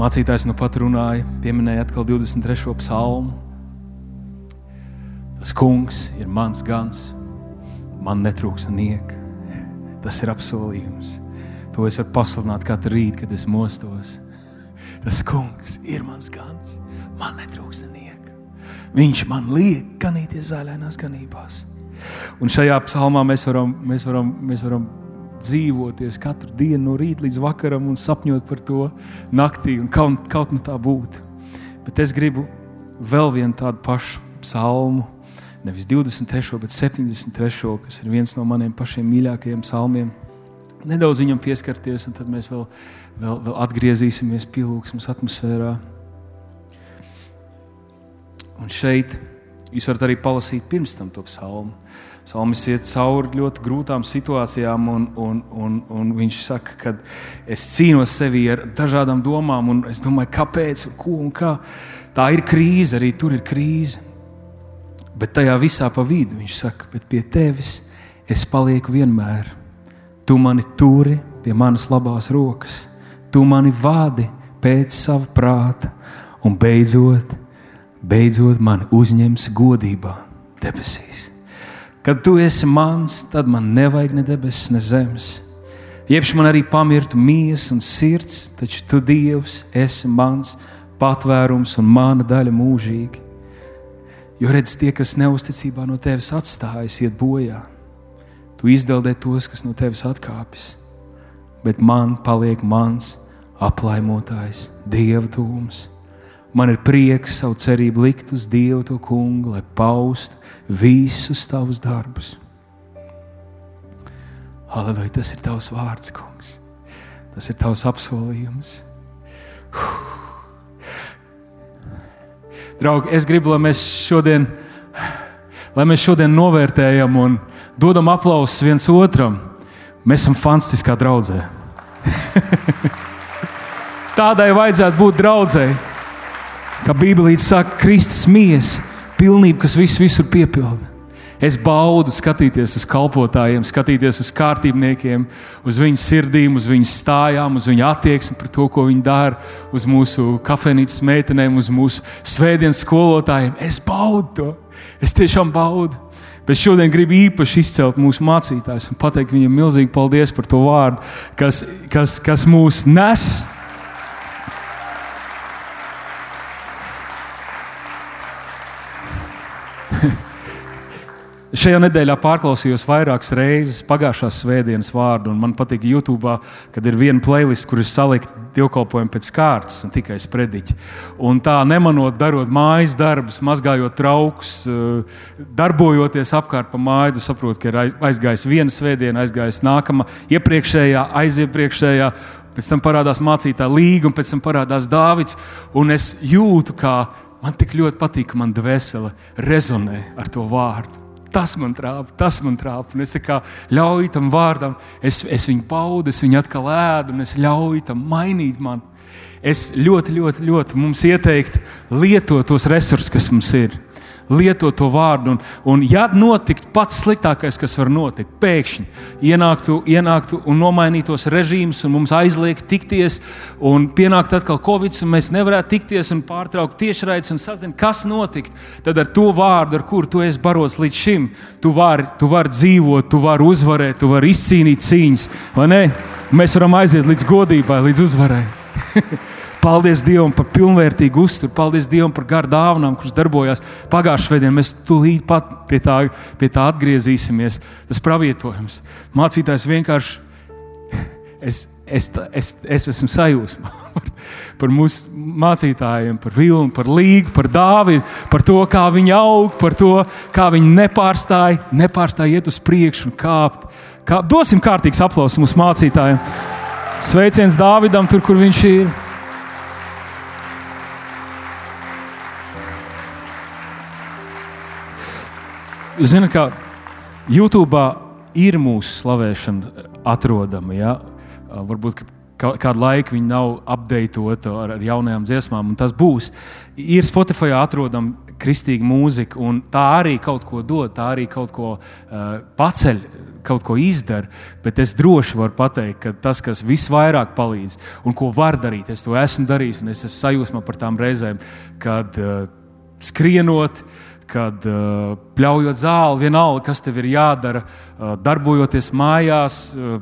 Mācītājs nu pat runāja, pieminēja atkal 23. psalmu. Tas kungs ir mans gans, man netrūks nieka. Tas ir apsolījums. To es varu pasludināt katru rītu, kad es mostos. Tas kungs ir mans gans, man netrūks nieka. Viņš man liek ganīties zaļainās ganībās. Un šajā psalmā mēs varam, mēs varam, mēs varam dzīvoties katru dienu no rīta līdz vakaram un sapņot par to naktī, un kaut, kaut nu tā būtu. Bet es gribu vēl vienu tādu pašu psalmu, nevis 23, bet 73, kas ir viens no maniem pašiem mīļākajiem psalmiem. Nedaudz viņam pieskarties, un tad mēs vēl, vēl, vēl atgriezīsimies pielūgsmes atmosfērā. Un šeit jūs varat arī palasīt pirms tam to psalmu. Salmis iet cauri ļoti grūtām situācijām, un, un, un, un viņš saka, ka es cīnos sevi ar dažādām domām, un es domāju, kāpēc, un ko un kā. Tā ir krīze, arī tur ir krīze. Bet tajā visā pa vidu viņš saka, bet pie tevis es palieku vienmēr. Tu mani turi pie manas labās rokas, tu mani vadi pēc sava prāta, un beidzot, beidzot mani uzņems godībā debesīs. Kad tu esi mans, tad man nevajag ne debesis, ne zemes. Iepš man arī pamirtu miesa un sirds, taču tu, Dievs, esi mans patvērums un mana daļa mūžīgi. Jo redz, tie, kas neusticībā no tevis atstājas, iet bojā. Tu izdeldē tos, kas no tevis atkāpjas, bet man paliek mans aplaimotājs, Dieva tūms. Man ir prieks savu cerību likt uz Dievu, to kungu, lai paustu visus tavus darbus. Halleluja, tas ir tavs vārds, kungs. Tas ir tavs apsolījums. Draugi, es gribu, lai mēs šodien, lai mēs šodien novērtējam un dodam aplausus viens otram. Mēs esam fantastiskā draudzē. Tādai vajadzētu būt draudzēji, kā Bībelīte saka, Kristus miesa pilnība, kas visu visur piepilda. Es baudu skatīties uz kalpotājiem, skatīties uz kārtībniekiem, uz viņu sirdīm, uz viņu stājām, uz viņu attieksmi par to, ko viņi dara, uz mūsu kafejnīcas meitenēm, uz mūsu svētdienas skolotājiem. Es baudu to. Es tiešām baudu. Bet šodien gribu īpaši izcelt mūsu mācītājus un pateikt viņiem milzīgi paldies par to vārdu, kas, kas, kas mūs nes Šajā nedēļā pārklausījos vairākas reizes pagājušās svētdienas vārdu, un man patīk YouTube, kad ir viena playlist, kur ir salikta dievkalpojumi pēc kārtas un tikai sprediķi. Un tā nemanot, darot mājas darbus, mazgājot traukus, eh, darbojoties apkārt pa māju, tu saproti, ka ir aizgājis viena svētdiena, aizgājis nākamā, iepriekšējā, aiziepriekšējā. Pēc tam parādās mācītāja līga, un pēc tam parādās Dāvids. Un es jūtu, kā man tik ļoti patīk, ka man dvēsele rezonē ar to vārdu. Tas man trāpa, tas man trāpa. Es ļauju tam vārdam, es, es viņu paudu, es viņu atkal ēdu, un es ļauju tam mainīt mani. Es ļoti, ļoti, ļoti mums ieteiktu lietot tos resursus, kas mums ir lietot to vārdu. Un, un ja notiktu pats sliktākais, kas var notikt, pēkšņi ienāktu, ienāktu un nomainītos režīms, un mums aizliegtu tikties, un pienāktu atkal Covid, un mēs nevarētu tikties un pārtraukt tiešraides un sazināt, kas notikt, tad ar to vārdu, ar kuru tu esi barots līdz šim, tu vari, tu vari dzīvot, tu vari uzvarēt, tu vari izcīnīt cīņas. Mēs varam aiziet līdz godībai, līdz uzvarai. Paldies Dievam par pilnvērtīgu uzturu, paldies Dievam par garu dāvanām, kuras darbojās pagājušajā svētdienā. Mēs tūlīt pat pie tā, pie tā atgriezīsimies. Tas pravietojums. Mācītājs vienkārši. Es, es, es, es esmu sajūsmā par, par mūsu mācītājiem, par Vilnu, par Līgu, par Dāvidu, par to, kā viņi aug, par to, kā viņi nepārstāja, nepārstāja iet uz priekšu un kāpt. Kā, dosim kārtīgs aplausus mūsu mācītājiem. Sveiciens Dāvidam, tur, kur viņš ir. Ziniet, kā YouTube ir mūsu slavēšana atrodama. Ja? Varbūt kādu laiku viņi nav apdeitota ar, ar jaunajām dziesmām, un tas būs. Ir Spotify atrodama kristīga mūzika, un tā arī kaut ko dod, tā arī kaut ko uh, paceļ kaut ko izdara, bet es droši varu pateikt, ka tas, kas visvairāk palīdz un ko var darīt, es to esmu darījis, un es esmu sajūsmā par tām reizēm, kad uh, skrienot, kad uh, pļaujot zāli, vienalga, kas tev ir jādara, uh, darbojoties mājās, uh,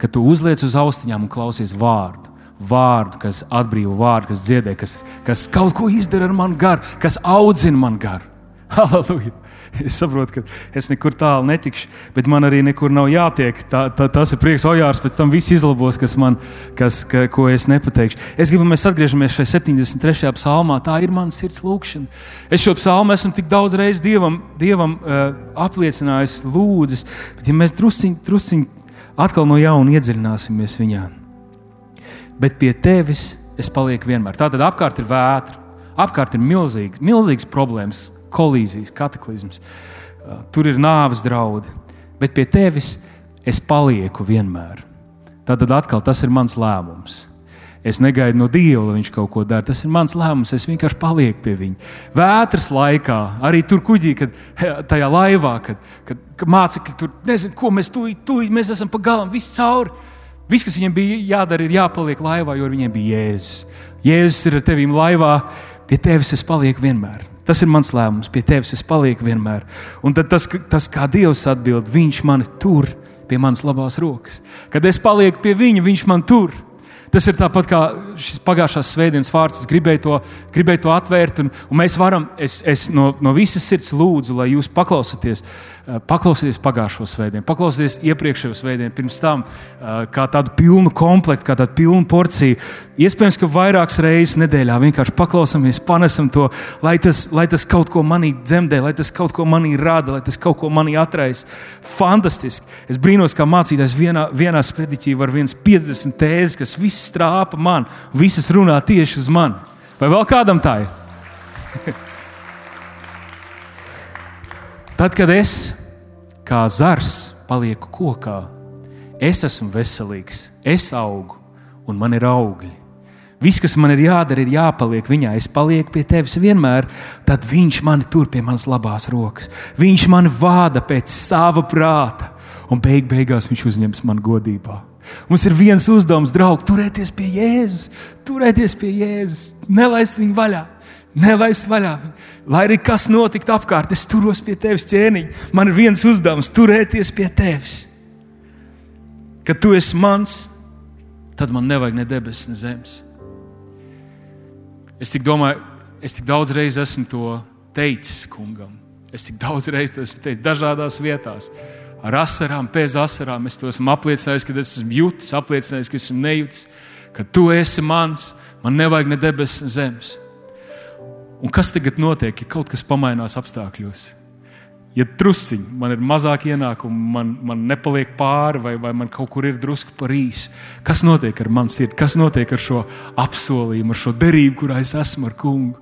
kad tu uzliec uz austiņām un klausies vārdu. Vārdu, kas atbrīvo, vārdu, kas dziedē, kas, kas kaut ko izdara ar manu garu, kas audzina man garu. Halleluja! Es saprotu, ka es nekur tālu netikšu, bet man arī nekur nav jātiek. Tā, tā, tas ir prieks, Ojārs, pēc tam viss izlabos, kas man, kas, ka, ko es nepateikšu. Es gribu, mēs atgriežamies šajā 73. psalmā. Tā ir mana sirds lūkšana. Es šo psalmu esmu tik daudz reizes Dievam, dievam uh, apliecinājis, lūdzis, bet ja mēs drusciņi, drusciņi atkal no jauna iedziļināsimies viņā. Bet pie tevis es palieku vienmēr. Tā tad apkārt ir vētra, apkārt ir milzīgs, milzīgs problēmas kolīzijas, kataklizmas. Uh, tur ir nāves draudi, bet pie tevis es palieku vienmēr. Tad atkal tas ir mans lēmums. Es negaidu no Dieva, lai viņš kaut ko dara. Tas ir mans lēmums. Es vienkārši palieku pie viņa. Vētras laikā, arī tur kuģī, kad tajā laivā, kad, kad, kad mācekļi tur nezina, ko mēs tur tūlīt, mēs esam pa galam, viss cauri. Viss, kas viņiem bija jādara, ir jāpaliek laivā, jo viņiem bija Jēzus. Jēzus ir ar tevīm laivā, pie tevis es palieku vienmēr. Tas ir mans lēmums, pie tevis es palieku vienmēr. Un tas, tas, kā Dievs atbild, Viņš mani tur pie manas labās rokas. Kad es palieku pie Viņa, Viņš man tur. Tas ir tāpat kā šis pagājušās svētdienas vārds. Es gribēju to, gribēju to atvērt, un, un mēs varam, es, es no, no visas sirds lūdzu, lai jūs paklausieties. Eh, paklausieties pagājušo svētdienu, paklausieties iepriekšējo svētdienu, pirms tam eh, kā tādu pilnu komplektu, kā tādu pilnu porciju. Iespējams, ka vairākas reizes nedēļā vienkārši paklausāmies, panesam to, lai tas, lai tas kaut ko manī dzemdē, lai tas kaut ko manī rada, lai tas kaut ko manī atraisa. Fantastiski! Es brīnos, kā mācītājs vienā, vienā sprediķī var viens 50 tēzes, kas viss strāpa man, visas runā tieši uz mani. Vai vēl kādam tā ir? Tad, kad es kā zars palieku kokā, es esmu veselīgs, es augu un man ir augļi. Viss, kas man ir jādara, ir jāpaliek viņā. Es palieku pie tevis vienmēr, tad viņš mani tur pie manas labās rokas. Viņš mani vada pēc sava prāta, un beig beigās viņš uzņems man godībā. Mums ir viens uzdevums, draugi, turēties pie Jēzus, turēties pie Jēzus, nelaist viņu vaļā. Nelaist vaļā. Lai arī kas notiktu apkārt, es turos pie tevis ķēniņa. Man ir viens uzdevums - turēties pie tevis. Kad tu esi mans, tad man nevajag ne debesis, ne zemes. Es tik domāju, es tik daudz reizes esmu to teicis kungam. Es tik daudz reizes to esmu teicis dažādās vietās. Ar asarām, pēc asarām es to esmu apliecinājis, ka es esmu jutis, apliecinājis, ka esmu nejūtis, ka tu esi mans, man nevajag ne debesis, ne zemes. Un kas tagad notiek, ja kaut kas pamainās apstākļos? Ja trusiņi man ir mazāk ienākumu, man, man nepaliek pāri, vai, vai man kaut kur ir drusku par īsu, kas notiek ar mani sirdi, kas notiek ar šo apsolījumu, ar šo derību, kurā es esmu ar kungu?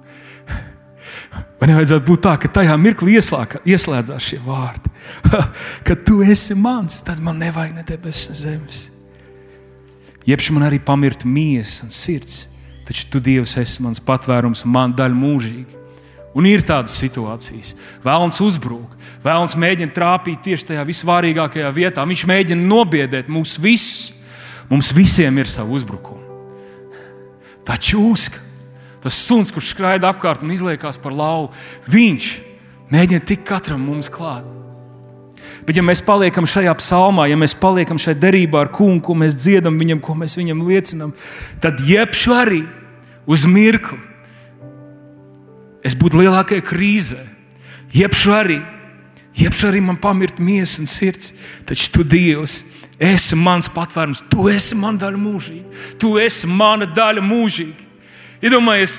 Vai nevajadzētu būt tā, ka tajā mirklī ieslāka, ieslēdzās šie vārdi? Kad tu esi mans, tad man nevajag ne debesis, ne zemes. Jebš man arī pamirt miesa un sirds taču tu, Dievs, esi mans patvērums un man daļa mūžīgi. Un ir tādas situācijas, vēlams uzbrūk, vēlams mēģina trāpīt tieši tajā visvārīgākajā vietā. Viņš mēģina nobiedēt mūs visus. Mums visiem ir savi uzbrukumi. Tā čūska, tas suns, kurš skraida apkārt un izliekās par lauvu, viņš mēģina tikt katram mums klāt. Bet, ja mēs paliekam šajā psalmā, ja mēs paliekam šajā derībā ar kungu, ko mēs dziedam viņam, ko mēs viņam liecinām, tad jebšu arī uz mirkli. Es būtu lielākajā krīzē, jebšu arī, jebšu arī man pamirt miesa un sirds, taču tu Dievs. Esi mans patvērums, tu esi mana daļa mūžīgi. Tu esi mana daļa mūžīgi. Iedomājies,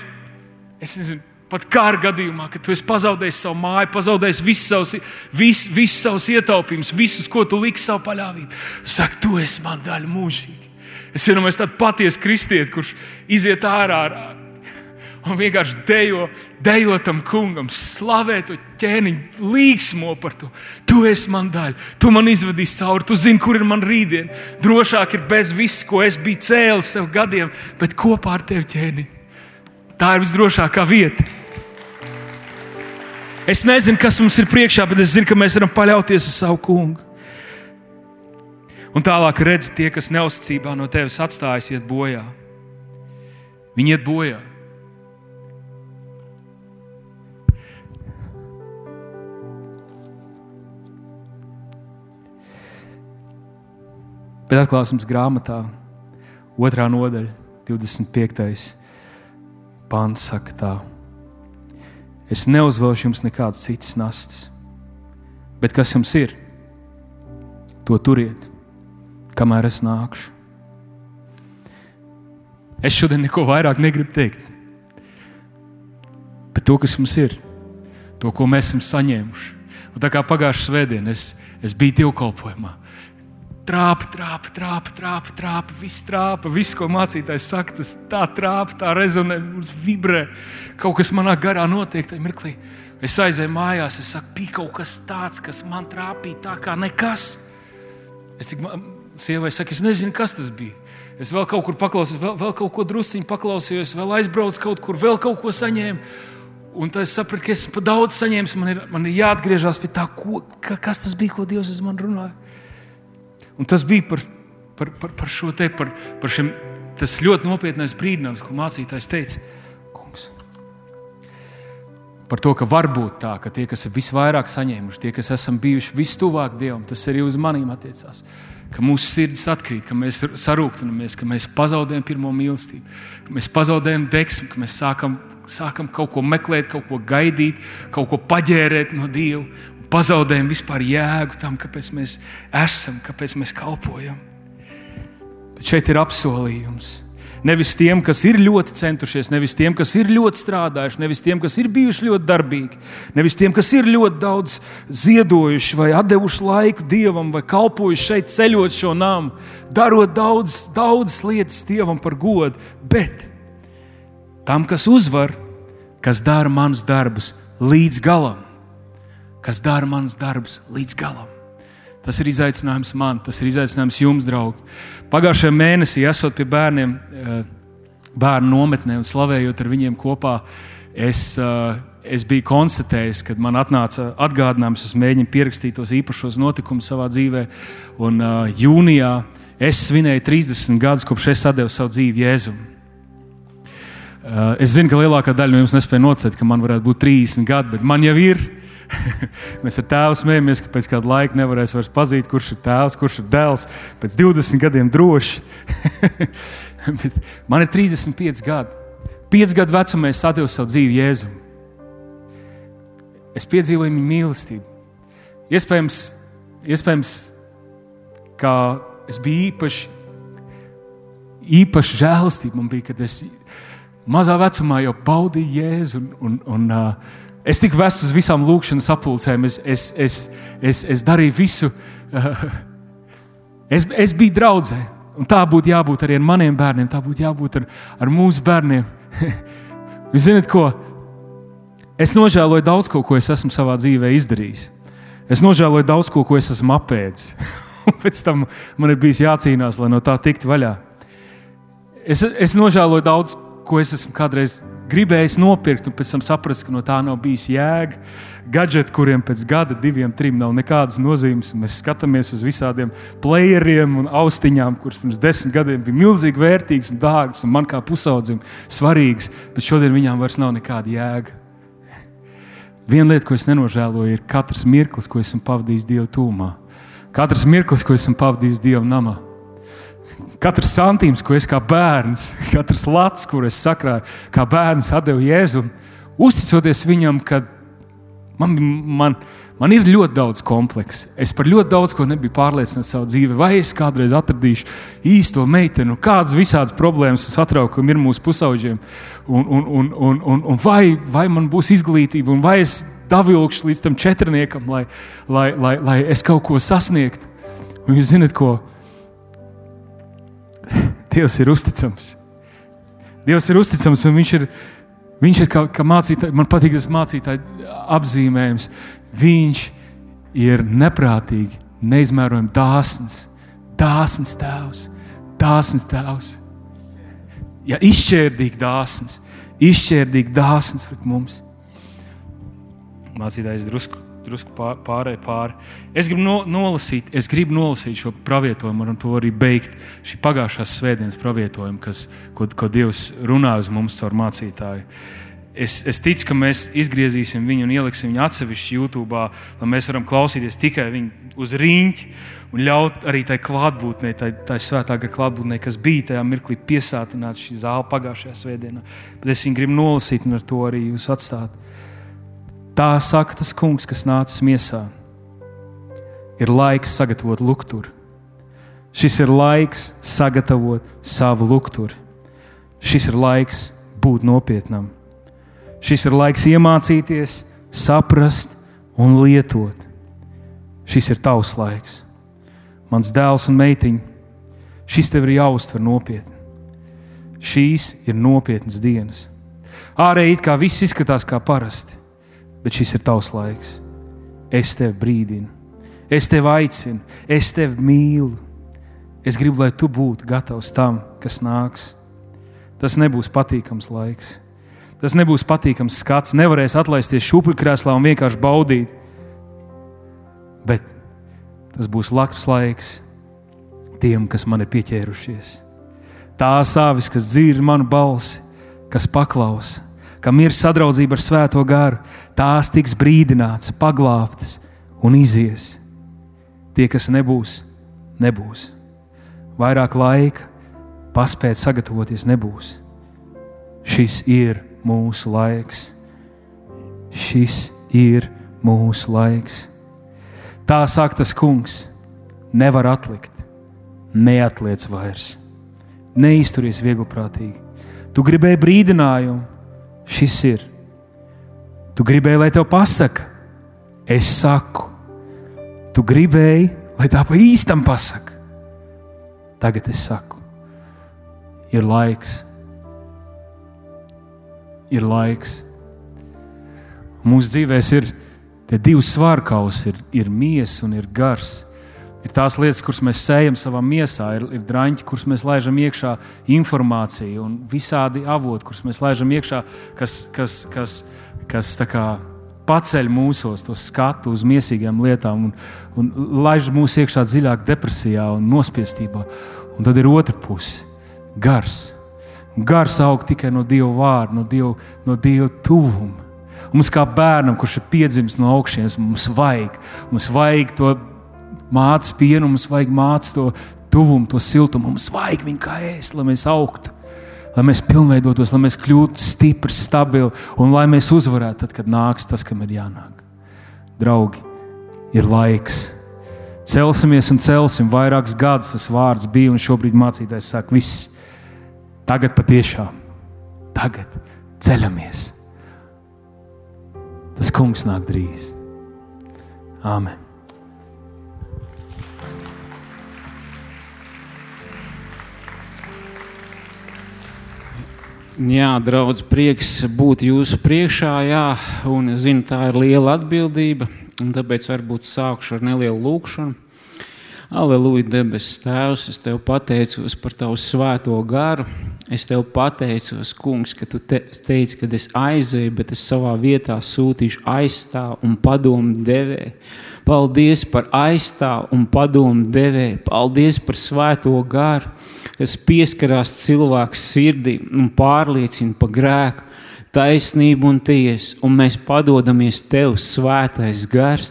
es nezinu, pat kara gadījumā, kad tu esi pazaudējis savu māju, pazaudējis visus savus, vis, visus savus ietaupījumus, visus, ko tu liksi savu paļāvību. Saka, tu esi man daļa mūžīgi. Es iedomājos tādu patiesu kristieti, kurš iziet ārā un vienkārši dejo, dejo tam kungam, slavē to ķēniņu, līksmo par to. Tu esi man daļa, tu man izvedīsi cauri, tu zini, kur ir man rītdiena. Drošāk ir bez viss, ko es biju cēlis sev gadiem, bet kopā ar tevi ķēniņu. Tā ir visdrošākā vieta. Es nezinu, kas mums ir priekšā, bet es zinu, ka mēs varam paļauties uz savu kungu. Un tālāk redz, tie, kas neusticībā no tevis atstājas, iet bojā. Viņi iet bojā. Bet atklāsmes grāmatā, otrā nodaļa, 25. pāns saka tā: Es neuzvelšu jums nekādas citas nastas, bet kas jums ir, to turiet, kamēr es nākšu. Es šodien neko vairāk negribu teikt. Bet to, kas mums ir, to, ko mēs esam saņēmuši. Un tā kā pagājušā svētdienā es, es biju dievkalpojumā, trāpa, trāpa, trāpa, trāpa, trāpa, viss trāpa, viss, ko mācītājs saka, tas tā trāpa, tā rezonē, vibrē. Kaut kas manā garā notiek tajā mirklī. Es aizēju mājās, es saku, bija kaut kas tāds, kas man trāpīja tā kā nekas. Es tik sievai saku, es nezinu, kas tas bija. Es vēl kaut kur paklausījos, vēl, vēl kaut ko druskuļi paklausījos, vēl aizbraucu kaut kur, vēl kaut ko saņēmu. Un tad es sapratu, ka esmu daudz saņēmis. Man ir, man ir jāatgriežas pie tā, ko, ka, kas tas bija, ko Dievs uz mani runāja. Un tas bija par, par, par, par šo te, par, par šim, tas ļoti nopietnais brīdinājums, ko mācītājs teica. Kungs. Par to, ka var būt tā, ka tie, kas ir visvairāk saņēmuši, tie, kas esam bijuši vistuvāk Dievam, tas arī uz maniem attiecās. Ka mūsu sirds atkrīt, ka mēs sarūktinamies, ka mēs pazaudējam pirmo mīlestību, ka mēs pazaudējam deksmu, ka mēs sākam, sākam kaut ko meklēt, kaut ko gaidīt, kaut ko paģērēt no Dieva pazaudējam vispār jēgu tam, kāpēc mēs esam, kāpēc mēs kalpojam. Bet šeit ir apsolījums. Nevis tiem, kas ir ļoti centušies, nevis tiem, kas ir ļoti strādājuši, nevis tiem, kas ir bijuši ļoti darbīgi, nevis tiem, kas ir ļoti daudz ziedojuši vai devuši laiku dievam, vai kalpojuši šeit, ceļot šo nāmu, darot daudz, daudzas lietas dievam par godu, bet tam, kas uzvar, kas dara manus darbus līdz galam kas dara manas darbus līdz galam. Tas ir izaicinājums man, tas ir izaicinājums jums, draugi. Pagājušajā mēnesī, esot pie bērniem, eh, bērnu nometnē un slavējot ar viņiem kopā, es, eh, es biju konstatējis, kad man atnāca atgādinājums, es mēģināju pierakstīt tos īpašos notikumus savā dzīvē. Un eh, jūnijā es svinēju 30 gadus, kopš es devu savu dzīvi Jēzum. Es zinu, ka lielākā daļa no jums nespēja nocēt, ka man varētu būt 30 gadi, bet man jau ir Mēs ar tēvu smējamies, ka pēc kāda laika nevarēs vairs pazīt, kurš ir tēvs, kurš ir dēls. Pēc 20 gadiem droši. man ir 35 gadi. 5 gadu vecumā es atdevu savu dzīvi Jēzum. Es piedzīvoju viņa mīlestību. Iespējams, iespējams ka es biju īpaši, īpaši žēlastība man bija, kad es mazā vecumā jau baudīju Jēzu un, un, un uh, Es tiku vests uz visām lūkšanas apulcēm, es, es, es, es, es darīju visu. Es, es biju draudzē, un tā būtu jābūt arī ar maniem bērniem, tā būtu jābūt ar, ar mūsu bērniem. Jūs zināt, ko? Es nožēloju daudz ko, ko es esmu savā dzīvē izdarījis. Es nožēloju daudz ko, ko es esmu apēdis. Pēc tam man ir bijis jācīnās, lai no tā tiktu vaļā. Es, es nožēloju daudz, ko es esmu kādreiz gribējis nopirkt, un pēc tam saprast, ka no tā nav bijis jēga. Gadgeti, kuriem pēc gada, diviem, trim nav nekādas nozīmes. Mēs skatāmies uz visādiem playeriem un austiņām, kuras pirms desmit gadiem bija milzīgi vērtīgas un dārgas, un man kā pusaudzim svarīgas, bet šodien viņām vairs nav nekāda jēga. Viena lieta, ko es nenožēloju, ir katrs mirklis, ko esmu pavadījis Dieva tūmā. Katrs mirklis, ko esmu pavadījis Dieva namā. Katrs santīms, ko es kā bērns, katrs lats, kur es sakrāju, kā bērns atdevu Jēzum, uzticoties viņam, ka man, man, man ir ļoti daudz kompleksu. Es par ļoti daudz ko nebiju pārliecināts savā dzīvē. Vai es kādreiz atradīšu īsto meiteni, kādas visādas problēmas un satraukumi ir mūsu pusauģiem, un, un, un, un, un, un vai, vai man būs izglītība, un vai es davilkšu līdz tam četrniekam, lai, lai, lai, lai es kaut ko sasniegtu. Un jūs zināt, ko? Dievs ir uzticams. Dievs ir uzticams un viņš ir, viņš ir kā, kā mācītājs. Man patīk tas mācītāja apzīmējums. Viņš ir neprātīgi, neizmērojami dāsns, dāsns tēvs, dāsns tēvs. Ja izšķērdīgi dāsns, izšķērdīgi dāsns pret mums. Mācītājs drusku drusku pārēj pāri. Es gribu no, nolasīt, es gribu nolasīt šo pravietojumu, un to arī beigt. Šī pagājušās svētdienas pravietojumu, kas, ko, ko Dievs runā uz mums caur mācītāju. Es, es ticu, ka mēs izgriezīsim viņu un ieliksim viņu atsevišķi YouTube, lai mēs varam klausīties tikai viņu uz rīņķa un ļaut arī tai klātbūtnei, tai, tai svētā gara klātbūtnei, kas bija tajā mirklī piesātināta šī zāle pagājušajā svētdienā. Bet es viņu gribu nolasīt un ar to arī jūs atstāt. Tā saka tas kungs, kas nācis miesā. Ir laiks sagatavot lukturu. Šis ir laiks sagatavot savu lukturu. Šis ir laiks būt nopietnam. Šis ir laiks iemācīties, saprast un lietot. Šis ir tavs laiks. Mans dēls un meitiņa, šis tev ir jāuztver nopietni. Šīs ir nopietnas dienas. Ārēji it kā viss izskatās kā parasti bet šis ir tavs laiks. Es tevi brīdinu, es tevi aicinu, es tevi mīlu. Es gribu, lai tu būtu gatavs tam, kas nāks. Tas nebūs patīkams laiks. Tas nebūs patīkams skats. Nevarēs atlaisties šūpuļkrēslā un vienkārši baudīt. Bet tas būs labs laiks tiem, kas man ir pieķērušies. Tās avis, kas dzird manu balsi, kas paklausa kam ir sadraudzība ar Svēto garu, tās tiks brīdināts, paglābtas un izies. Tie, kas nebūs, nebūs. Vairāk laika, paspēt sagatavoties, nebūs. Šis ir mūsu laiks. Šis ir mūsu laiks. Tā saka tas kungs, nevar atlikt, neatliec vairs. Neizturies viegliprātīgi. Tu gribēji brīdinājumu, šis ir. Tu gribēji, lai tev pasaka, es saku. Tu gribēji, lai tā pa īstam pasaka. Tagad es saku, ir laiks. Ir laiks. Mūsu dzīvēs ir tie divi svārkausi, ir, ir miesa un ir gars. Ir tās lietas, kuras mēs sējam savā miesā, ir, ir drāņķi, kurus mēs laižam iekšā, informācija un visādi avoti, kurus mēs laižam iekšā, kas, kas, kas, kas kā, paceļ mūsos to skatu uz mīsīgām lietām un, un laiž mūs iekšā dziļāk depresijā un nospiestībā. Un tad ir otra puse - gars. Gars aug tikai no Dieva vārda, no Dieva, no Dieva tuvuma. Mums kā bērnam, kurš ir piedzimis no augšas, mums vajag, mums vajag to mācīt pienu, mums vajag mācīt to tuvumu, to siltumu. Mums vajag viņu kā ēst, lai mēs augtu, lai mēs pilnveidotos, lai mēs kļūtu stipri, stabili un lai mēs uzvarētu tad, kad nāks tas, kam ir jānāk. Draugi, ir laiks. Celsimies un celsim vairākus gadus. Tas vārds bija un šobrīd mācītājs saka, viss tagad patiešām, tagad ceļamies. Tas kungs nāk drīz. Āmen. Jā, draudz, prieks būt jūsu priekšā, jā, un zinu, tā ir liela atbildība, un tāpēc varbūt sākšu ar nelielu lūkšanu. Aleluja, debesis Tēvs, es Tev pateicos par Tavu svēto garu. Es Tev pateicos, Kungs, ka Tu te, teici, ka es aizēju, bet es savā vietā sūtīšu aizstāvu un padomu devēju. Paldies par aizstāvu un padomu devēju. Paldies par svēto garu kas pieskarās cilvēku sirdī un pārliecina par grēku, taisnību un tiesu, un mēs padodamies Tev, Svētais Gars.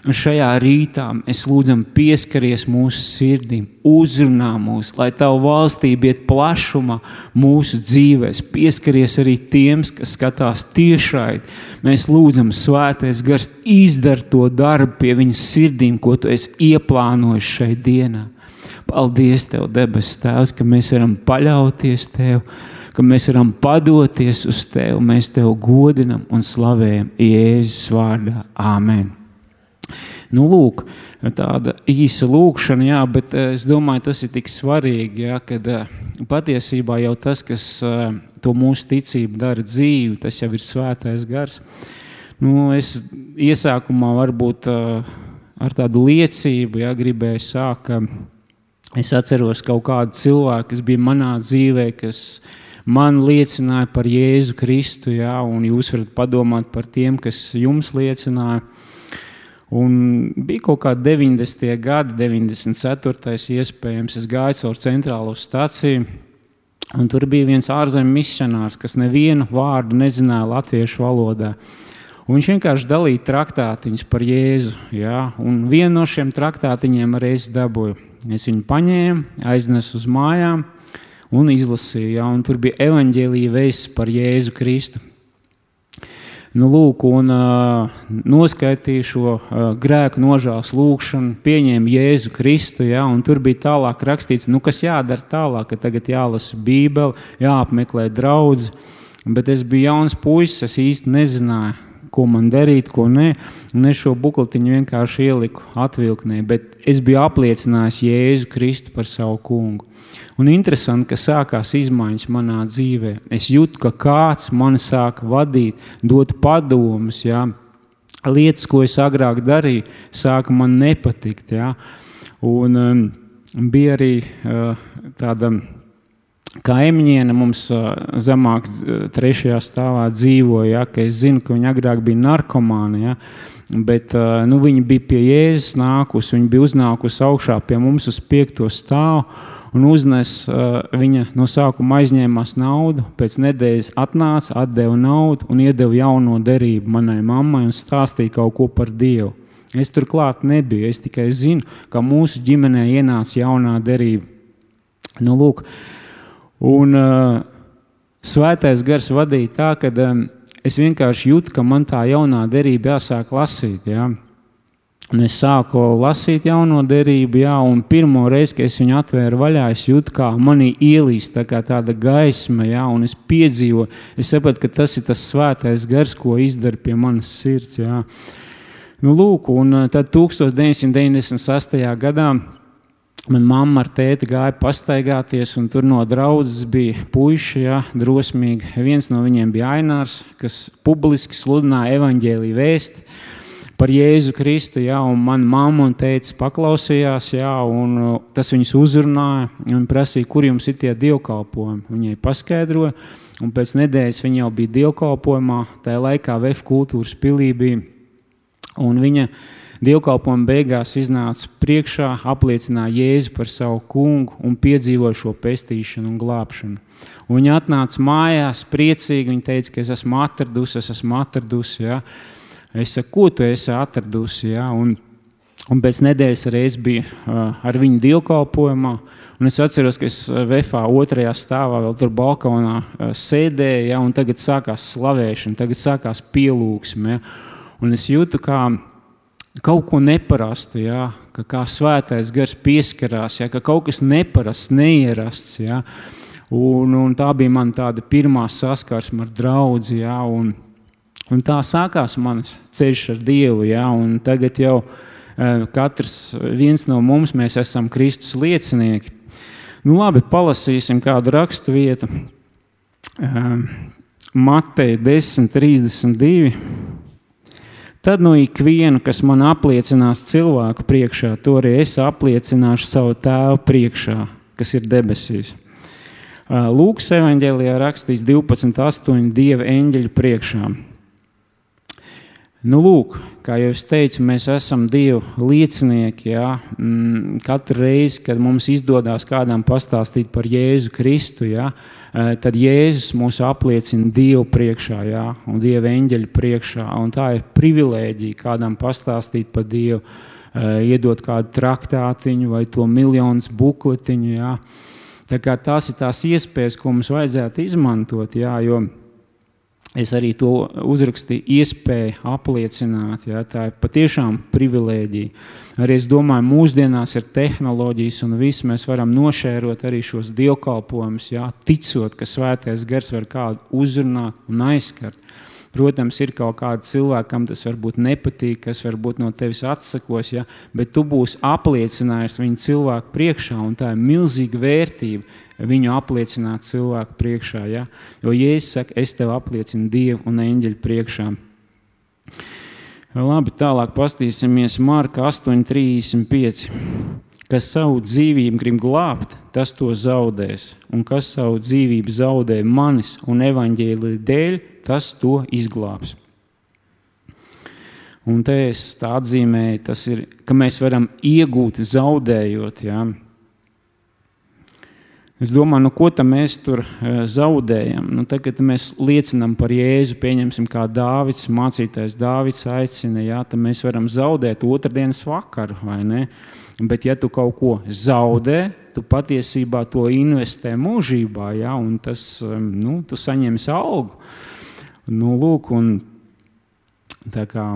Šajā rītā mēs lūdzam, pieskaries mūsu sirdīm, uzrunā mūs, lai Tava valstība iet plašumā mūsu dzīvēs. Pieskaries arī tiem, kas skatās tiešai. Mēs lūdzam, Svētais Gars, izdara to darbu pie viņas sirdīm, ko Tu esi ieplānojis šai dienai. Paldies, Tev, debes Tēvs, ka mēs varam paļauties Tev, ka mēs varam padoties uz Tevi. Mēs Tev godinam un slavējam Jēzus vārdā. Āmen! Nu, lūk, tāda īsa lūkšana, jā, bet eh, es domāju, tas ir tik svarīgi, jā, kad eh, patiesībā jau tas, kas eh, to mūsu ticību dara dzīvi, tas jau ir svētais gars. Nu, es iesākumā varbūt ar tādu liecību jā, gribēju sākt Es atceros kaut kādu cilvēku, kas bija manā dzīvē, kas man liecināja par Jēzu Kristu, jā, un jūs varat padomāt par tiem, kas jums liecināja. Un bija kaut kāda 90. gada, 94. iespējams, es gāju caur centrālo stāciju. Un tur bija viens ārzemju misionārs, kas nevienu vārdu nezināja latviešu valodā. Un viņš vienkārši dalīja traktātiņus par Jēzu. Ja? Un vienu no šiem traktātiņiem arī es dabūju. Es viņu paņēmu, aiznesu uz mājām un izlasīju. Ja? Un tur bija evaņģēlīja vēsts par Jēzu Kristu. Nu, lūk, un uh, noskaitīju šo uh, grēku nožēlas lūgšanu, pieņēmu Jēzu Kristu. Ja, tur bija tālāk rakstīts, nu, kas jādara tālāk, ka tagad jālasa Bībele, jāapmeklē draugs. Bet es biju jauns puisis, es īsti nezināju, ko man darīt, ko nē. Un es šo bukletiņu vienkārši ieliku atvilknē, bet es biju apliecinājis Jēzu Kristu par savu kungu. Un interesanti, ka sākās izmaiņas manā dzīvē. Es jūtu, ka kāds man sāk vadīt, dot padomus. Ja? Lietas, ko es agrāk darīju, sāka man nepatikt. Ja? Un, um, bija arī uh, tāda kaimiņiene mums uh, zemāk, uh, trešajā stāvā dzīvoja. Ja? Es zinu, ka viņa agrāk bija narkomāna. Ja? Bet uh, nu, viņa bija pie Jēzus nākusi, viņa bija uznākusi augšā pie mums uz piekto stāvu un uznes uh, viņa no sākuma aizņēmās naudu, pēc nedēļas atnāca, atdeva naudu un iedeva jauno derību manai mammai un stāstīja kaut ko par Dievu. Es turklāt nebiju, es tikai zinu, ka mūsu ģimenē ienāca jaunā derība. Nu, lūk, un uh, svētais gars vadīja tā, ka um, es vienkārši jūtu, ka man tā jaunā derība jāsāk lasīt. Ja? Un es sāku lasīt jauno derību, jā, un pirmo reizi, kad es viņu atvēru vaļā, es jūtu, kā manī ielīst tā tāda gaisma, jā, un es piedzīvoju, es sapratu, ka tas ir tas svētais gars, ko izdara pie manas sirds. Jā. Nu, lūk, un eh, tad 1996. gadā Manā mamma ar tēti gāja pastaigāties, un tur no draudzes bija puiši, ja, drosmīgi. Viens no viņiem bija Ainārs, kas publiski sludināja evaņģēlīju vēstuli par Jēzu Kristu, jā, un man mamma un teica paklausījās, jā, un uh, tas viņus uzrunāja, un prasīja, kur jums ir tie dievkalpojumi. Viņai paskaidroja, un pēc nedēļas viņa jau bija dievkalpojumā, tajā laikā VF kultūras pilī bija, un viņa dievkalpojuma beigās iznāca priekšā, apliecināja Jēzu par savu kungu un piedzīvoja šo pestīšanu un glābšanu. Un viņa atnāca mājās priecīgi, viņa teica, ka es esmu atradusi, es esmu atradusi, jā, ja, Es saku, ko tu esi atradusi? Ja? Un, un pēc nedēļas arī es biju ar viņu dievkalpojumā. Un es atceros, ka es Vēfā otrajā stāvā vēl tur balkonā sēdēju, ja? un tagad sākās slavēšana, tagad sākās pielūgsme. Ja? Un es jūtu, kā kaut ko neparastu, ja? ka kā svētais gars pieskarās, ja? ka kaut kas neparasts, neierasts. Ja? Un, un tā bija mana pirmā saskarsme ar draugu. Un, tā sākās mans ceļš ar Dievu. Ja? Tagad jau uh, katrs no mums esam Kristus liecinieki. Nu, labi, palasīsim kādu rakstu vietu. Uh, Mateja 10, 32. Tad no ikviena, kas man apliecinās cilvēku priekšā, to arī es apliecināšu savu tēvu priekšā, kas ir debesīs. Lūks evanģēlijā rakstīts 12,8 dieva eņģeļu priekšā. Nu, lūk, kā jau es teicu, mēs esam Dieva liecinieki. Jā. Mm, katru reizi, kad mums izdodas kādam pastāstīt par Jēzu Kristu, jā, eh, tad Jēzus mūs apliecina Dievu priekšā jā, un Dieva eņģeļa priekšā. Un tā ir privilēģija kādam pastāstīt par Dievu, eh, iedot kādu traktātiņu vai to miljonus bukletiņu. Jā. Tā kā tās ir tās iespējas, ko mums vajadzētu izmantot. Jā, jo, Es arī to uzrakstīju, iespēju apliecināt. Ja, tā ir patiešām privilēģija. Arī es domāju, mūsdienās ir tehnoloģijas, un visi mēs varam nošērot arī šos dievkalpojumus, ja, ticot, ka svētais gars var kādu uzrunāt un aizskart. Protams, ir kaut kādi cilvēki, kam tas varbūt nepatīk, kas varbūt no tevis atsakos, ja, bet tu būsi apliecinājis viņu cilvēku priekšā, un tā ir milzīga vērtība viņu apliecināt cilvēku priekšā. Ja? Jo Jēzus saka, es tev apliecinu Dievu un eņģeļu priekšā. Labi, tālāk paskatīsimies Marka 8,35. Kas savu dzīvību grib glābt, tas to zaudēs, un kas savu dzīvību zaudē manis un evaņģēlī dēļ, tas to izglābs. Un te es tā atzīmēju, tas ir, ka mēs varam iegūt zaudējot. Ja? Es domāju, nu, ko mēs tur eh, zaudējam. Nu, tad, kad mēs liecinām par Jēzu, pieņemsim, kā Dāvids, mācītājs Dāvids aicina, jā, tad mēs varam zaudēt otrdienas vakaru. Bet, ja tu kaut ko zaudē, tu patiesībā to investē mūžībā, jā, un tas, nu, tu saņemsi algu. Nu, lūk, un tā kā.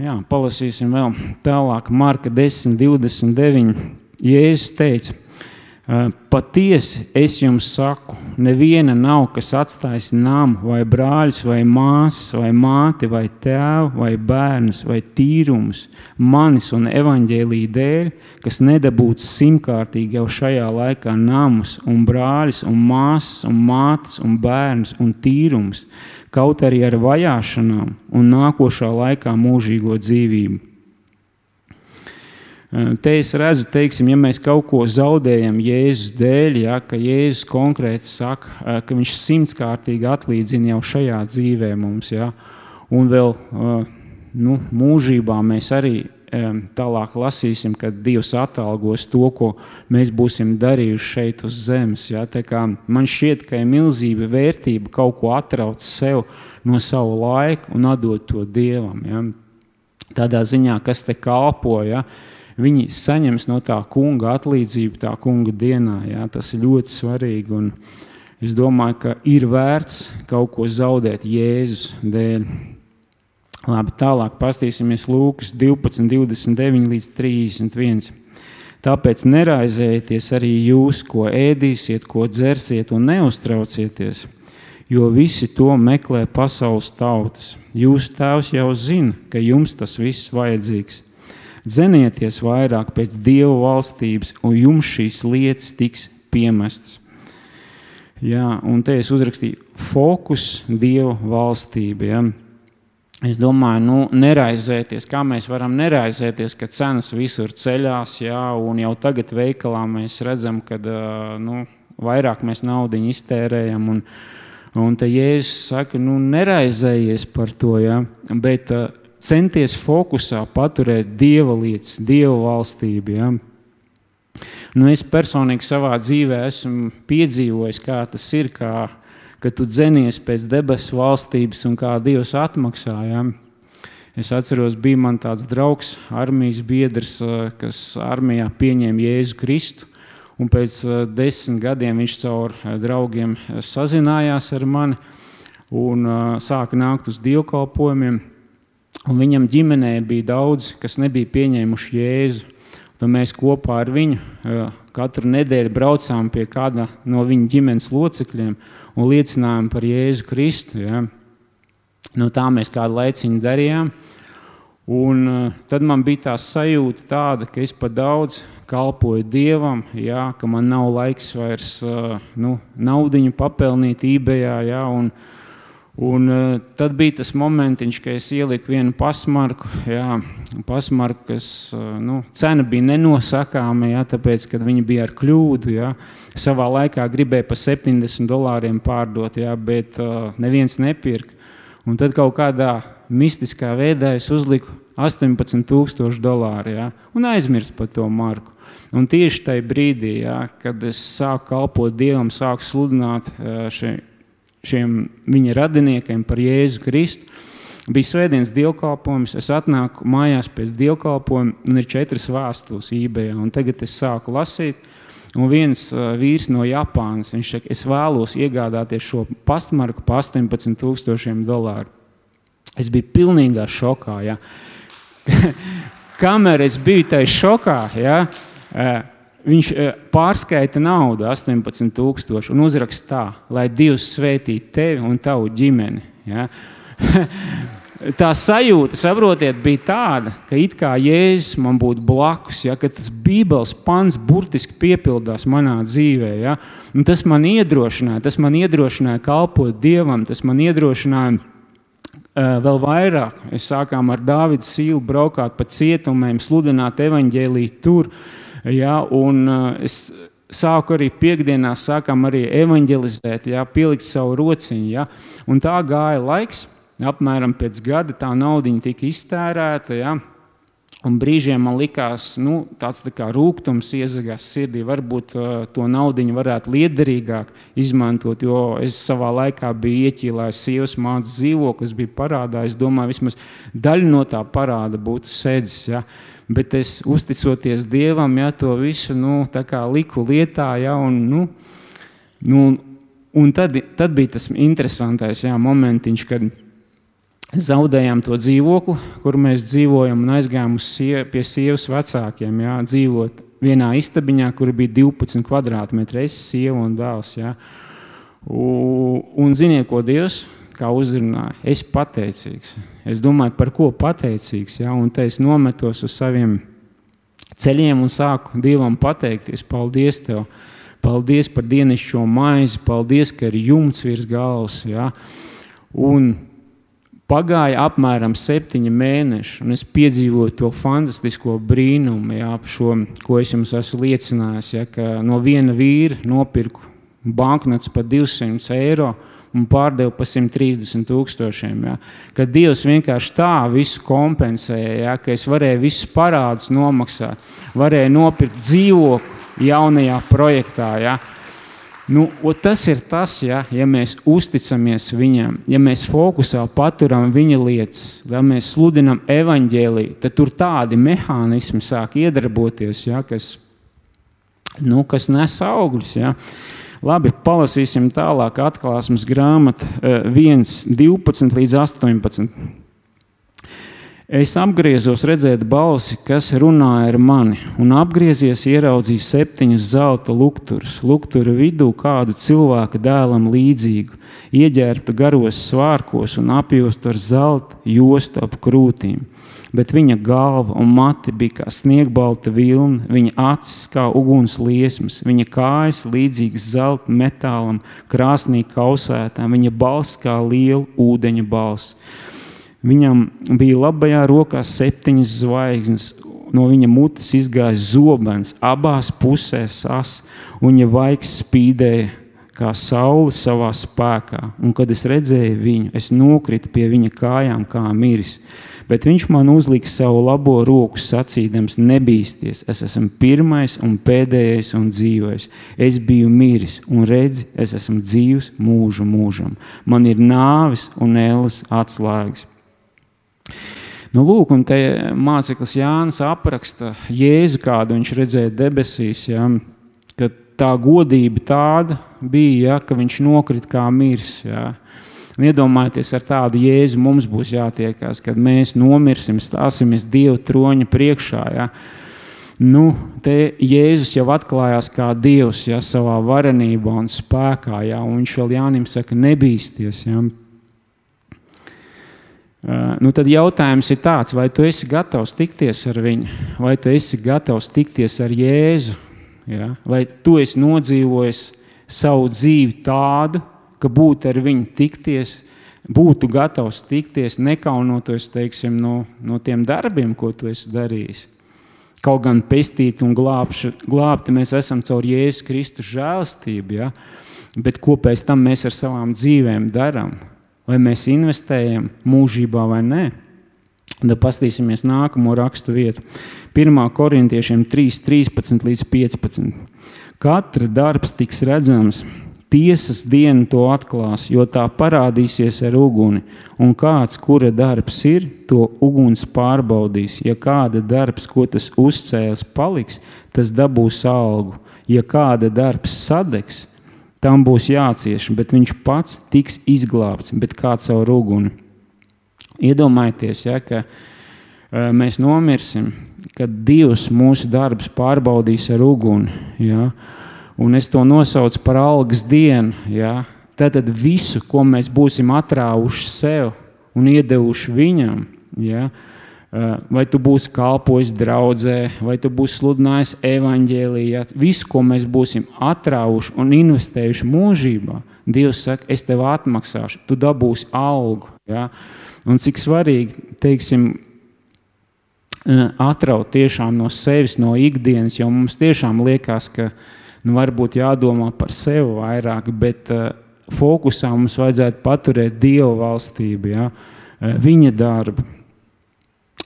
Jā, palasīsim vēl tālāk, Marka 10, 29. Jēzus teica, patiesi es jums saku, neviena nav, kas atstājis namu, vai brāļus, vai māsas, vai māti, vai tēvu, vai bērnus, vai tīrumus, manis un evaņģēlīja dēļ, kas nedabūtu simtkārtīgi jau šajā laikā namus, un brāļus, un māsas, un mātes, un bērnus, un tīrumus, kaut arī ar vajāšanām un nākošā laikā mūžīgo dzīvību. Te es redzu, teiksim, ja mēs kaut ko zaudējam Jēzus dēļ, ja, ka Jēzus konkrēti saka, ka viņš simtkārtīgi atlīdzina jau šajā dzīvē mums, ja, un vēl nu, mūžībā mēs arī tālāk lasīsim, kad Dievs atalgos to, ko mēs būsim darījuši šeit uz zemes. Ja? Man šķiet, ka ir milzīga vērtība kaut ko atraut sev no savu laiku un atdot to Dievam. Ja? Tādā ziņā, kas te kalpo. Ja? Viņi saņems no tā kunga atlīdzību, tā kunga dienā. Jā, tas ir ļoti svarīgi. Un es domāju, ka ir vērts kaut ko zaudēt Jēzus dēļ. Labi, tālāk paskatīsimies Lūkas 12, 29 līdz 31. Tāpēc neraizējieties arī jūs, ko ēdīsiet, ko dzersiet, un neuztraucieties, jo visi to meklē pasaules tautas. Jūsu tēvs jau zina, ka jums tas viss vajadzīgs. Dzenieties vairāk pēc Dieva valstības, un jums šīs lietas tiks piemestas. Jā, un te es uzrakstīju fokus Dieva valstība. Ja. Es domāju, nu, neraizēties, kā mēs varam neraizēties, ka cenas visur ceļās, jā, un jau tagad veikalā mēs redzam, ka nu, vairāk mēs naudu iztērējam. Un, un te Jēzus saka, nu, neraizējies par to, jā, bet centies fokusā paturēt dieva lietas, dieva valstību. Ja? Nu, es personīgi savā dzīvē esmu piedzīvojis, kā tas ir, kā, kad tu dzenies pēc debesu valstības un kā Dievs atmaksā. Ja? Es atceros, bija man tāds draugs, armijas biedrs, kas armijā pieņēma Jēzu Kristu. Un pēc desmit gadiem viņš caur draugiem sazinājās ar mani un sāka nākt uz dievkalpojumiem. Un viņam ģimenē bija daudz, kas nebija pieņēmuši Jēzu. Tad mēs kopā ar viņu katru nedēļu braucām pie kāda no viņa ģimenes locekļiem un liecinājām par Jēzu Kristu. Ja. Nu, tā mēs kādu laiciņu darījām. Un, tad man bija tā sajūta, tāda, ka es pat daudz kalpoju Dievam, jā, ka man nav laiks vairs nu, naudu papelnīt eBay. Jā, un, uh, Un, uh, tad bija tas momentiņš, kad es ieliku vienu pasmarku, jā, pasmarku kas uh, nu, cena bija nenosakāma, jā, tāpēc, ka viņi bija ar kļūdu. Jā. Savā laikā gribēja par 70 dolāriem pārdot, jā, bet uh, neviens nepirka. Un tad kaut kādā mistiskā veidā es uzliku 18,000 dolāru jā, un aizmirsu par to marku. Un tieši tajā brīdī, jā, kad es sāku kalpot Dievam, sāku sludināt šai šiem viņa radiniekiem par Jēzu Kristu. Bija svētdienas dievkalpojums, es atnāku mājās pēc dievkalpojuma, un ir četras vēstules eBay. Tagad es sāku lasīt, un viens uh, vīrs no Japānas, viņš saka, es vēlos iegādāties šo pastmarku par 18,000 dolāru. Es biju pilnīgā šokā. Ja. Kamēr es biju tajā šokā, ja, uh, viņš eh, pārskaita naudu, 18,000, un uzraksta tā, lai Dievs svētītu tevi un tavu ģimeni. Ja? tā sajūta, saprotiet, bija tāda, ka it kā Jēzus man būtu blakus, ja, tas Bībeles pants burtiski piepildās manā dzīvē. Ja, un tas man iedrošināja, tas man iedrošināja kalpot Dievam, tas man iedrošināja uh, vēl vairāk. Mēs sākām ar Dāvidu Sīlu braukāt pa cietumiem, sludināt evaņģēlīju tur. Uh, Ja, un uh, es sāku arī piekdienās, sākām arī evanģelizēt, ja, pielikt savu rociņu. Ja, un tā gāja laiks. apmēram pēc gada tā nauda tika iztērēta. Ja? Un brīžiem man likās, ka nu, tāds tā kā rūkums iezagās sirdī. Varbūt uh, to naudu varētu liederīgāk izmantot, jo es savā laikā biju ieķīlājis sievas mātes dzīvokli, kas bija parādā. Es domāju, vismaz daļa no tā parāda būtu sēdzis. Ja? Bet es uzticoties Dievam, ja to visu nu, liku lietā, ja, un, nu, nu, un tad, tad bija tas interesantais ja, momentiņš, kad zaudējām to dzīvokli, kur mēs dzīvojam, un aizgājām sie pie sievas vecākiem. Jā, dzīvot vienā istabiņā, kur bija 12 kvadrātmetri, es, sieva un dēls. Jā. Un, un ziniet, ko Dievs kā uzrunāja? Es esmu pateicīgs. Es domāju, par ko pateicīgs. Jā, un te es nometos uz saviem ceļiem un sāku Dievam pateikties. Paldies! Tev! Paldies par dienascho maizi, paldies, ka ir jumts virs galvas. Jā. Un Pagāja apmēram septiņi mēneši, un es piedzīvoju to fantastisko brīnumu, jā, šo, ko es jums esmu liecinājis. Ja, no viena vīra nopirku banknotes par 200 eiro un pārdevu par 130 tūkstošiem. Ja. Kad Dievs vienkārši tā visu kompensēja, ja, ka es varēju visus parādus nomaksāt, varēju nopirkt dzīvokli jaunajā projektā. Ja. Nu, tas ir tas, ja, ja mēs uzticamies viņam, ja mēs fokusā paturam viņa lietas, ja mēs sludinam evaņģēlīju, tad tur tādi mehānismi sāk iedarboties, ja, kas, nu, kas nes augļus. Ja. Labi, palasīsim tālāk atklāsmes grāmatu 1, eh, 12 līdz 18. Es apgriezos redzēt balsi, kas runāja ar mani, un apgriezies ieraudzīju septiņus zelta lukturus, lukturu vidū kādu cilvēku dēlam līdzīgu, ieģērbtu garos svārkos un apjostu ar zelta jostu ap krūtīm. Bet viņa galva un mati bija kā sniegbalta vilna, viņa acis kā uguns liesmas, viņa kājas līdzīgas zelta metālam, krāsnī kausētām, viņa balss kā liela ūdeņa balss. Viņam bija labajā rokā septiņas zvaigznes, no viņa mutes izgāja zobens, abās pusēs sas, un viņa vaigs spīdēja kā saule savā spēkā. Un, kad es redzēju viņu, es nokritu pie viņa kājām, kā miris. Bet viņš man uzlika savu labo roku, sacīdams, nebīsties. Es esmu pirmais un pēdējais un dzīvais. Es biju miris, un redzi, es esmu dzīvs mūžu mūžam. Man ir nāves un ēlas atslēgas. Nu, lūk, un te māceklis Jānis apraksta Jēzu, kādu viņš redzēja debesīs. Ja, tā godība tāda bija, ja, ka viņš nokrita kā miris. Ja. Un iedomājieties, ar tādu jēzu mums būs jātiekās, kad mēs nomirsim, stāsimies Dieva troņa priekšā. Ja. Nu, te Jēzus jau atklājās kā Dievs ja, savā varenībā un spēkā, ja, un viņš vēl Jānim saka, nebīsties. Ja. Uh, nu tad jautājums ir tāds, vai tu esi gatavs tikties ar viņu, vai tu esi gatavs tikties ar Jēzu, ja? vai tu esi nodzīvojis savu dzīvi tādu, ka būt ar viņu tikties, būtu gatavs tikties, nekaunoties teiksim, no, no tiem darbiem, ko tu esi darījis. Kaut gan pestīti un glābši, glābti mēs esam caur Jēzus Kristus žēlastību, ja? bet ko pēc tam mēs ar savām dzīvēm darām? vai mēs investējam mūžībā vai nē. Tad paskatīsimies nākamo rakstu vietu. 1. korintiešiem 3, 13 līdz 15. Katra darbs tiks redzams, tiesas diena to atklās, jo tā parādīsies ar uguni. Un kāds, kura darbs ir, to uguns pārbaudīs. Ja kāda darbs, ko tas uzcēlis, paliks, tas dabūs algu. Ja kāda darbs sadegs, tam būs jācieš, bet viņš pats tiks izglābts, bet kā caur uguni. Iedomājieties, ja, ka uh, mēs nomirsim, kad Dievs mūsu darbus pārbaudīs ar uguni. Ja, un es to nosaucu par algas dienu. Ja, tad visu, ko mēs būsim atrāvuši sev un iedevuši viņam, ja, Eh, vai tu būsi kalpojis draudzē, vai tu būsi sludinājis evaņģēlijā. Visu, ko mēs būsim atrāvuši un investējuši mūžībā, Dievs saka, es tev atmaksāšu, tu dabūsi algu. Ja? Un cik svarīgi, teiksim, eh, atraut tiešām no sevis, no ikdienas, jo mums tiešām liekas, ka nu, varbūt jādomā par sevi vairāk, bet uh, fokusā mums vajadzētu paturēt Dieva valstību, ja, viņa darbu.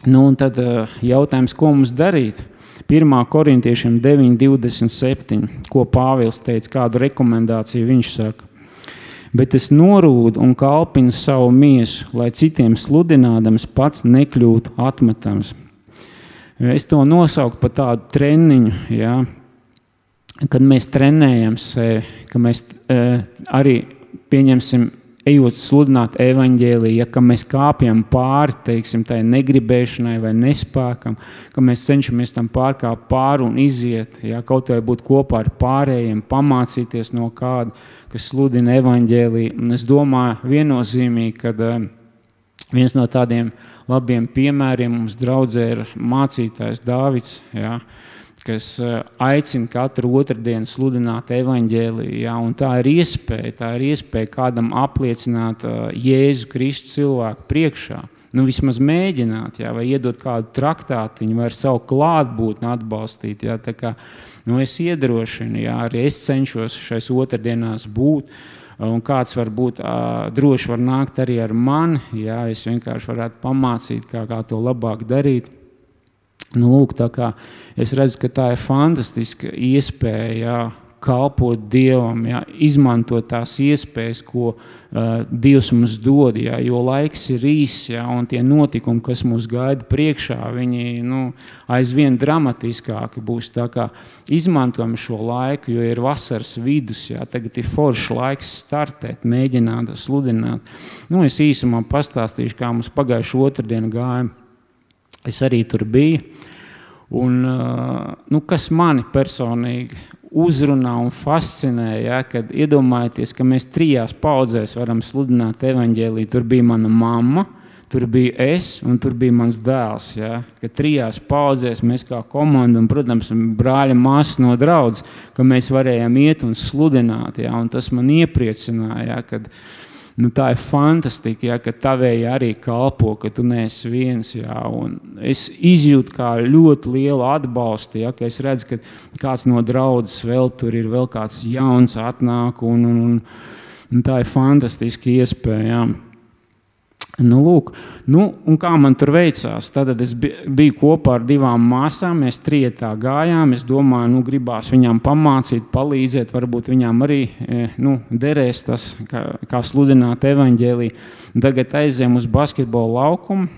Nu, un tad jautājums, ko mums darīt? 1. korintiešiem 9,27, ko Pāvils teica, kādu rekomendāciju viņš saka. Bet es norūdu un kalpinu savu miesu, lai citiem sludinādams pats nekļūtu atmetams. Es to nosaucu par tādu treniņu, ja, kad mēs trenējam sevi, ka mēs uh, arī pieņemsim ejot sludināt evaņģēlīju, ja mēs kāpjam pāri teiksim, tai negribēšanai vai nespēkam, ka mēs cenšamies tam pārkāpt pāri un iziet, ja kaut vai būt kopā ar pārējiem, pamācīties no kāda, kas sludina evaņģēlīju. Un es domāju viennozīmīgi, ka um, viens no tādiem labiem piemēriem mums draudzē ir mācītājs Dāvids. Ja, uh, kas eh, aicina katru otrdienu sludināt evaņģēliju. Ja, tā ir iespēja, tā ir iespēja kādam apliecināt uh, Jēzu Kristu cilvēku priekšā. Nu, vismaz mēģināt, ja, vai iedot kādu traktātiņu, vai savu klātbūtni atbalstīt. Ja, kā, nu, es iedrošinu, ja, arī es cenšos šais otrdienās būt. Un kāds var būt droši, var nākt arī ar mani. Ja, es vienkārši varētu pamācīt, kā, kā to labāk darīt. Nu, lūk, es redzu, ka tā ir fantastiska iespēja jā, kalpot Dievam, jā, izmantot tās iespējas, ko uh, Dievs mums dod. Jā, jo laiks ir īss, jā, un tie notikumi, kas mūs gaida priekšā, viņi nu, aizvien dramatiskāki būs. Izmantojam šo laiku, jo ir vasaras vidus, jā, tagad ir foršs laiks startēt, mēģināt sludināt. Nu, es īsumā pastāstīšu, kā mums pagājušā otrdiena gāja Es arī tur biju. Un, nu, kas mani personīgi uzrunā un fascinē, ja, kad iedomājieties, ka mēs trijās paudzēs varam sludināt evaņģēlīju. Tur bija mana mamma, tur bija es un tur bija mans dēls. Ja, ka trijās paudzēs mēs kā komanda un, protams, brāļa māsas no draudzes, ka mēs varējām iet un sludināt. Ja, un tas man iepriecināja. Ja, kad, uh, nu, tā ir fantastika, ja, ka tavēji arī kalpo, ka tu neesi viens. Ja, es izjūtu kā ļoti lielu atbalstu, ja, ka es redzu, ka kāds no draudzes vēl tur ir, vēl kāds jauns atnāk, un, un, un, un tā ir fantastiska iespēja. Ja. Nu, lūk, nu, kā man tur veicās? Tad es biju kopā ar divām māsām. Mēs trijotā gājām. Es domāju, nu, gribās viņām pamācīt, palīdzēt. Varbūt viņām arī e, nu, derēs tas, kā, kā sludināt evaņģēlīju. Tagad aizējām uz basketbola laukumu.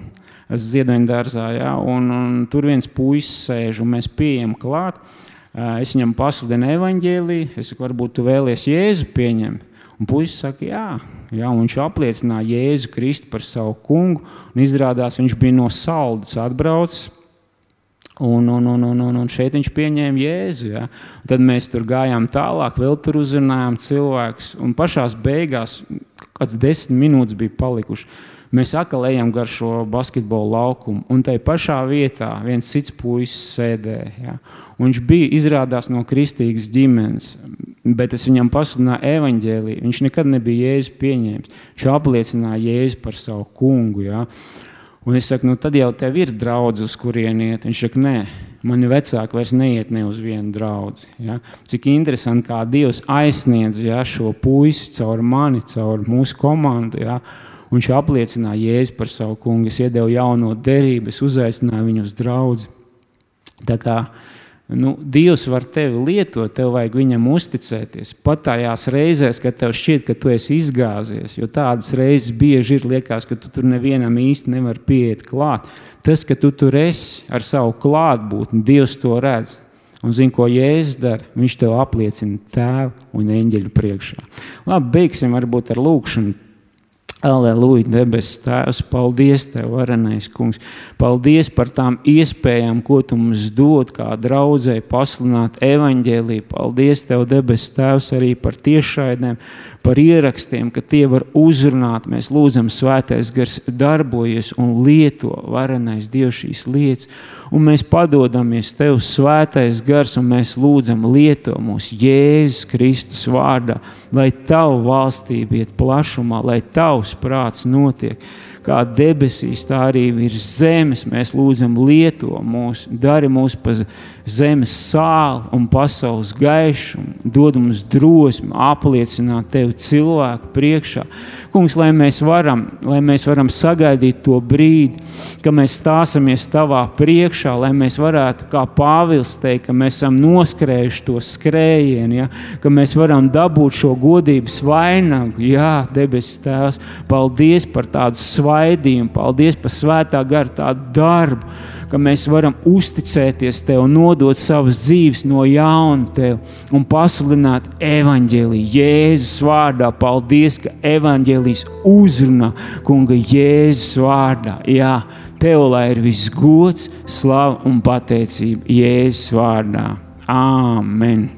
Ziedoņdārzā, ja, un, un tur viens puisis sēž, un mēs pieejam klāt. E, es viņam pasludinu evaņģēlīju. Es saku, varbūt tu vēlies Jēzu pieņemt. Un puisis saka, jā, jā viņš apliecināja Jēzu Kristu par savu kungu. Izrādās, viņš bija no Saldus atbraucis. Un, un, un, un, un, un šeit viņš pieņēma Jēzu. Ja? Un tad mēs tur gājām tālāk, vēl tur uzrunājām cilvēkus. Un pašā beigās, kāds desmit minūtes bija palikušas, mēs atkal ejam gar šo basketbola laukumu. Un tajā pašā vietā viens cits puisis sēdēja. Ja? Viņš bija izrādās no kristīgas ģimenes bet es viņam pasludināju evaņģēlīju. Viņš nekad nebija jēzus pieņēmis. Viņš apliecināja jēzu par savu kungu. Ja? Un es saku, nu tad jau tev ir draudz, uz kurien iet. Viņš saka, nē, mani vecāki vairs neiet ne uz vienu draugu. Ja? Cik interesanti, kā Dievs aizsniedz ja, šo puisi caur mani, caur mūsu komandu. Ja? Viņš apliecināja jēzu par savu kungu. Es iedevu jauno derību, es uzaicināju viņu uz draugu. Tā kā Nu, Dievs var tevi lietot, tev vajag viņam uzticēties. Pat tajās reizēs, kad tev šķiet, ka tu esi izgāzies, jo tādas reizes bieži ir, liekas, ka tu tur nevienam īsti nevari pieiet klāt. Tas, ka tu tur esi ar savu klātbūtni, Dievs to redz. Un zina, ko Jēzus dara. Viņš tev apliecina tēvu un eņģeļu priekšā. Labi, beigsim varbūt ar lūkšanu. Aleluja, debesis Tēvs, paldies Tev, varenais kungs. Paldies par tām iespējām, ko Tu mums dod, kā draudzēji pasludināt evaņģēlīju. Paldies Tev, debesis Tēvs, arī par tiešraidēm, par ierakstiem, ka tie var uzrunāt. Mēs lūdzam, Svētais Gars darbojas un lieto varenais Dievs šīs lietas, un mēs padodamies Tev, Svētais Gars, un mēs lūdzam, lieto mūs Jēzus Kristus vārdā, lai Tavu valstība iet plašumā, lai Tavs prāts notiek kā debesīs, tā arī virs zemes. Mēs lūdzam, lieto mūs, dari mūs par zemes sāli un pasaules gaišumu, dod mums drosmi apliecināt tevi cilvēku priekšā. Kungs, lai mēs varam, lai mēs varam sagaidīt to brīdi, kad mēs stāsimies tavā priekšā, lai mēs varētu, kā Pāvils teikt, ka mēs esam noskrējuši to skrējienu, ja? ka mēs varam dabūt šo godības vainagu. Jā, debesis Tēvs, paldies par tādu svaidījumu, paldies par svētā gara tādu darbu ka mēs varam uzticēties Tev, nodot savas dzīves no jauna Tev un pasludināt evaņģēlīju Jēzus vārdā. Paldies, ka evaņģēlījis uzrunā Kunga Jēzus vārdā. Jā, Tev lai ir viss gods, slava un pateicība Jēzus vārdā. Āmen!